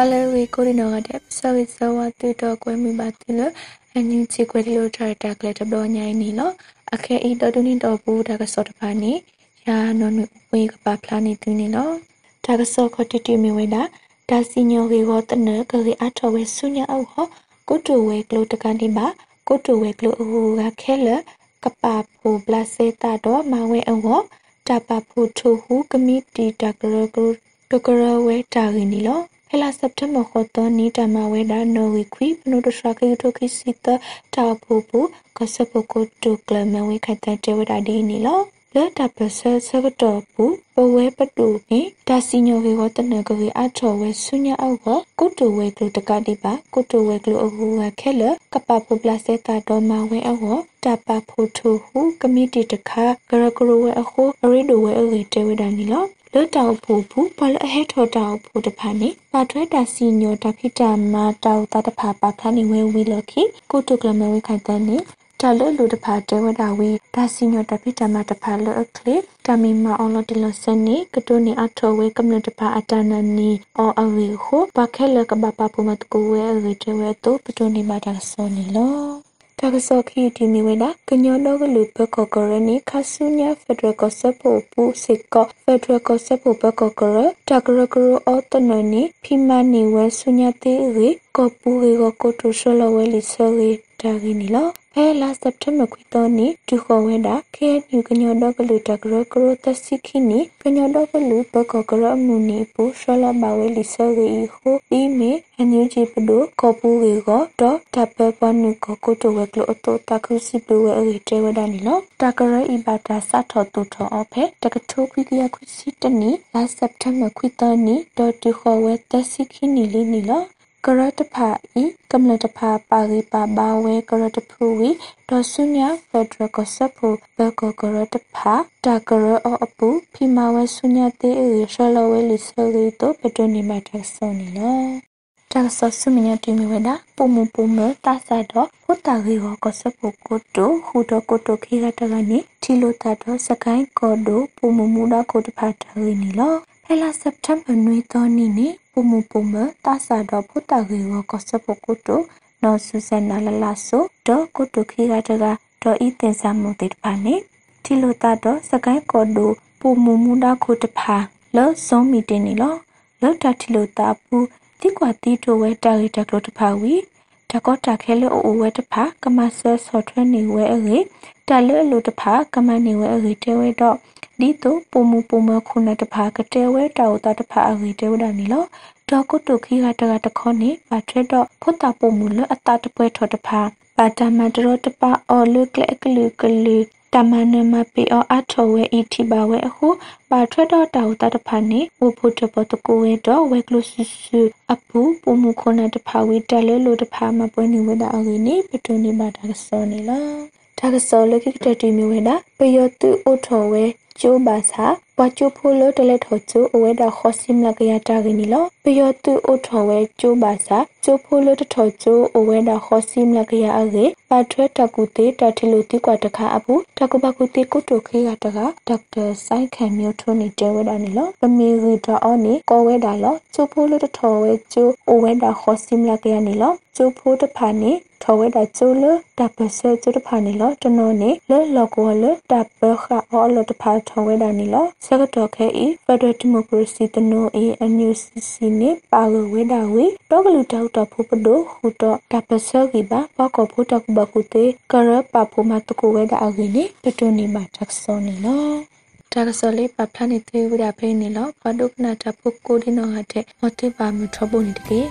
အလဲဝေကိုရီနောကတဲ့ဆဝိဇဝတူတော့ကွဲမိပါတိလအန်ယူချီကွဲလို့ထားတာကလေးတော့ညိုင်းနီလောအခဲဤတော်တူနေတော့ဘူးဒါကစောတပါနေရာနော်နဝေကပါဖလာနေသူနေလောဒါကစောခတိတိမီဝဲတာဒါစီညောဝေဝတနကလေးအထောဝဲဆုညာအောက်ဟောကိုတူဝဲကလို့တကန်ဒီပါကိုတူဝဲကလို့အဟူကခဲလကပပူပလစေတာတော့မဝဲအော တပပူထူဟုကမီတီတကရကတကရဝဲတာရင်းနီလောဟဲလာစက်တဘာခေါ်တော့နီတမဝဲဒါနော်ဝီခွီပနုတရှကေထိုခိစီတတာပူပူကစပကိုတုကလမဝဲခတ်တဲ့ဝဒါဒီနီလောလက်တပစဆကတော်ပူပဝဲပတူနေဒါစီညိုဝေဝတနကဝေအထောဝဲဆုညာအောက်ဟကုတုဝဲကလုတကတိပါကုတုဝဲကလုအဟုဝခဲလကပပပလစေတာတော်မဝဲအောတပဖို့ထူဟုကမတီတခါဂရဂရဝဲအခုအရိဒဝဲအဝေတဲဝဒနီလော လွတ်တောက်ဖို့ဘူးဘလအဟဲထော်တောက်ဖို့တဖာနေပါထွဲတာစီညိုတဖိတာမာတောက်တာတဖာပါခါနေဝဲဝီလခိကုတုကလမဝဲခိုင်တန်နေတာလလူတဖာတဲဝဒါဝီဒါစီညိုတဖိတမတဖာလအခလေတမီမအောင်လတလစနေကတိုနေအထောဝဲကမလတဖာအတနနီအောအဝေခုပခဲလကဘပပမတ်ကိုဝဲအဝေတဲဝဲတော့ပတိုနေမှာဒါဆောနေလော တကစောခီတီမီဝဲနာကညောတော့ကလူဘကကရနီခဆုညာဖက်ဒရယ်ကဆပ်ဖို့ပူစစ်ကဖက်ဒရယ်ကဆပ်ဖို့ဘကကရတကရကရအောတနနီဖီမနီဝဲဆုညာတေရီကပူရီကကိုတိုရှလဝဲလီဆရီတာဂီနီလော ဟဲလာစက်တမ်ဘာခွီတော်နီဒူခေါ်ဝဲတာခဲညူကညောတော့ကလူတကရကရတစီခိနီကညောတော့ကလူဘကကရအမှုနီပူရှလဘဝဲလီဆရီဟိုအီမေအန်ယူဂျီပဒိုကောပူဝေကတော့တပပနုကကိုတိုဝဲကလို့အတော့တခုစီပဝဲအေတဲဝဒနီလောတကရအီဘာတာစထောတူထောအဖေတကထိုခွီကရခွီစီတနီလာစက်တမ်ဘာခွီတော်နီဒေါ်တူခေါ်ဝဲတစီခိနီလီနီလောက ရတဖာဤကမ္လတဖာပါရိပါဘာဝဲကရတဖူဝီဒေါ်ဆုညာဖက်ဒရကဆဖူဘကကရတဖာတာကရအအပူဖီမာဝဲဆုညာတေအေရှလဝဲလီဆရီတိုပတနီမတ်ဆောနီလောတာဆဆုမညာတီမီဝဲတာပုံမပုံမတာဆာတော့ဟိုတာရီဟောကဆဖူကိုတိုဟူတော့ကိုတိုခိရတကနေထီလိုတာတော့စကိုင်းကောဒိုပုံမမူတာကိုတဖာတာရီနီလောဟဲလာစက်တမ်ဘာနွေတော်နီနေ ပမပမတာစာတော့ဖုတကေဝကစပကုတုနော်ဆူဆန်နလလာဆိုတော့ကုတုခိကတကတော့ဤတင်စာမှုတေတပါနေတီလို တာတော့စကိုင်းကော်ဒိုပူမူမူတာခုတဖာလောစုံမီတင်နေလောလောတာတီလိုတာပူတိကွာတီတိုဝဲတာရီတကလိုတဖာဝီတကောတာခဲလို့အိုဝဲတဖာကမဆဲဆော့ထွဲနေဝဲအေတလဲလို့တဖာကမနေဝဲအေတဲဝဲတော့ဒီတော့ပုံမပုံမခုနတဖာကတဲဝဲတောက်တာတဖာအေတဲဝဒနီလောဒေါကုတုခိကတကတခေါနေပါထရတော့ဖုတ်တာပုံမူလအတာတပွဲထော်တဖာပါတမတရတပအော်လုကလကလူကလူ တမနမပေအောအထောဝဲအီတီပါဝဲအခုပါထရတော့တောက်တာတဖာနေဝဖို့တပတကိုဝဲတော့ဝဲကလုဆူဆူအပူပုံမူခုနတဖာဝီတလဲလို့တဖာမပွဲနေဝဲတာအငိနေပတွနေပါတာစောနေလားဒါကစောလကိကတတီမျိုးဝဲတာပယောတုအိုထောဝဲကျိုးပါစာ ပကျိုဖိုလိုတလက်ထောကျိုအဝဲတာခေါစိမလကရတာကနီလောပယောတုအိုထောဝဲကျိုးပါစာကျိုးဖိုလိုတထောကျိုအဝဲတာခေါစိမလကရအကေပါထွဲတကူတေတထလူတိကွာတခါအပူတကူပကူတေကုတုခေကတကဒေါက်တာဆိုင်ခံမျိုးထုံးနေတဲဝဲတာနီလောပမီရီတာအောနေကောဝဲတာလောကျိုးဖိုလိုတထောဝဲကျိုးအဝဲတာခေါစိမလကရနီလောကျိုးဖိုးတဖာနေ ထောဝဲတာကျိုးလတပဆဲကျိုးတဖာနေလောတနောနေလဲလောကောလတပခအောလတဖာထောဝဲတာနီလောစကတော်ခဲဤဖက်ဒရယ်ဒီမိုကရေစီတနိုအေအန်ယူစီစီနေပါဝဝဲတာဝေတောကလူတောက်တော့ဖို့ပဒိုဟူတော့တပဆဲကီပါပကောဖို့တကဘကုတေကရပဖို့မတကူဝဲတာအကင်းနေပတိုနေမှာတက်ဆောနေလောတာကစောလေးပပလာနေသေးဝဒဖိနေလောပဒုကနာတပုတ်ကိုဒီနောဟာတဲ့မတိပါမထဘုန်တကေ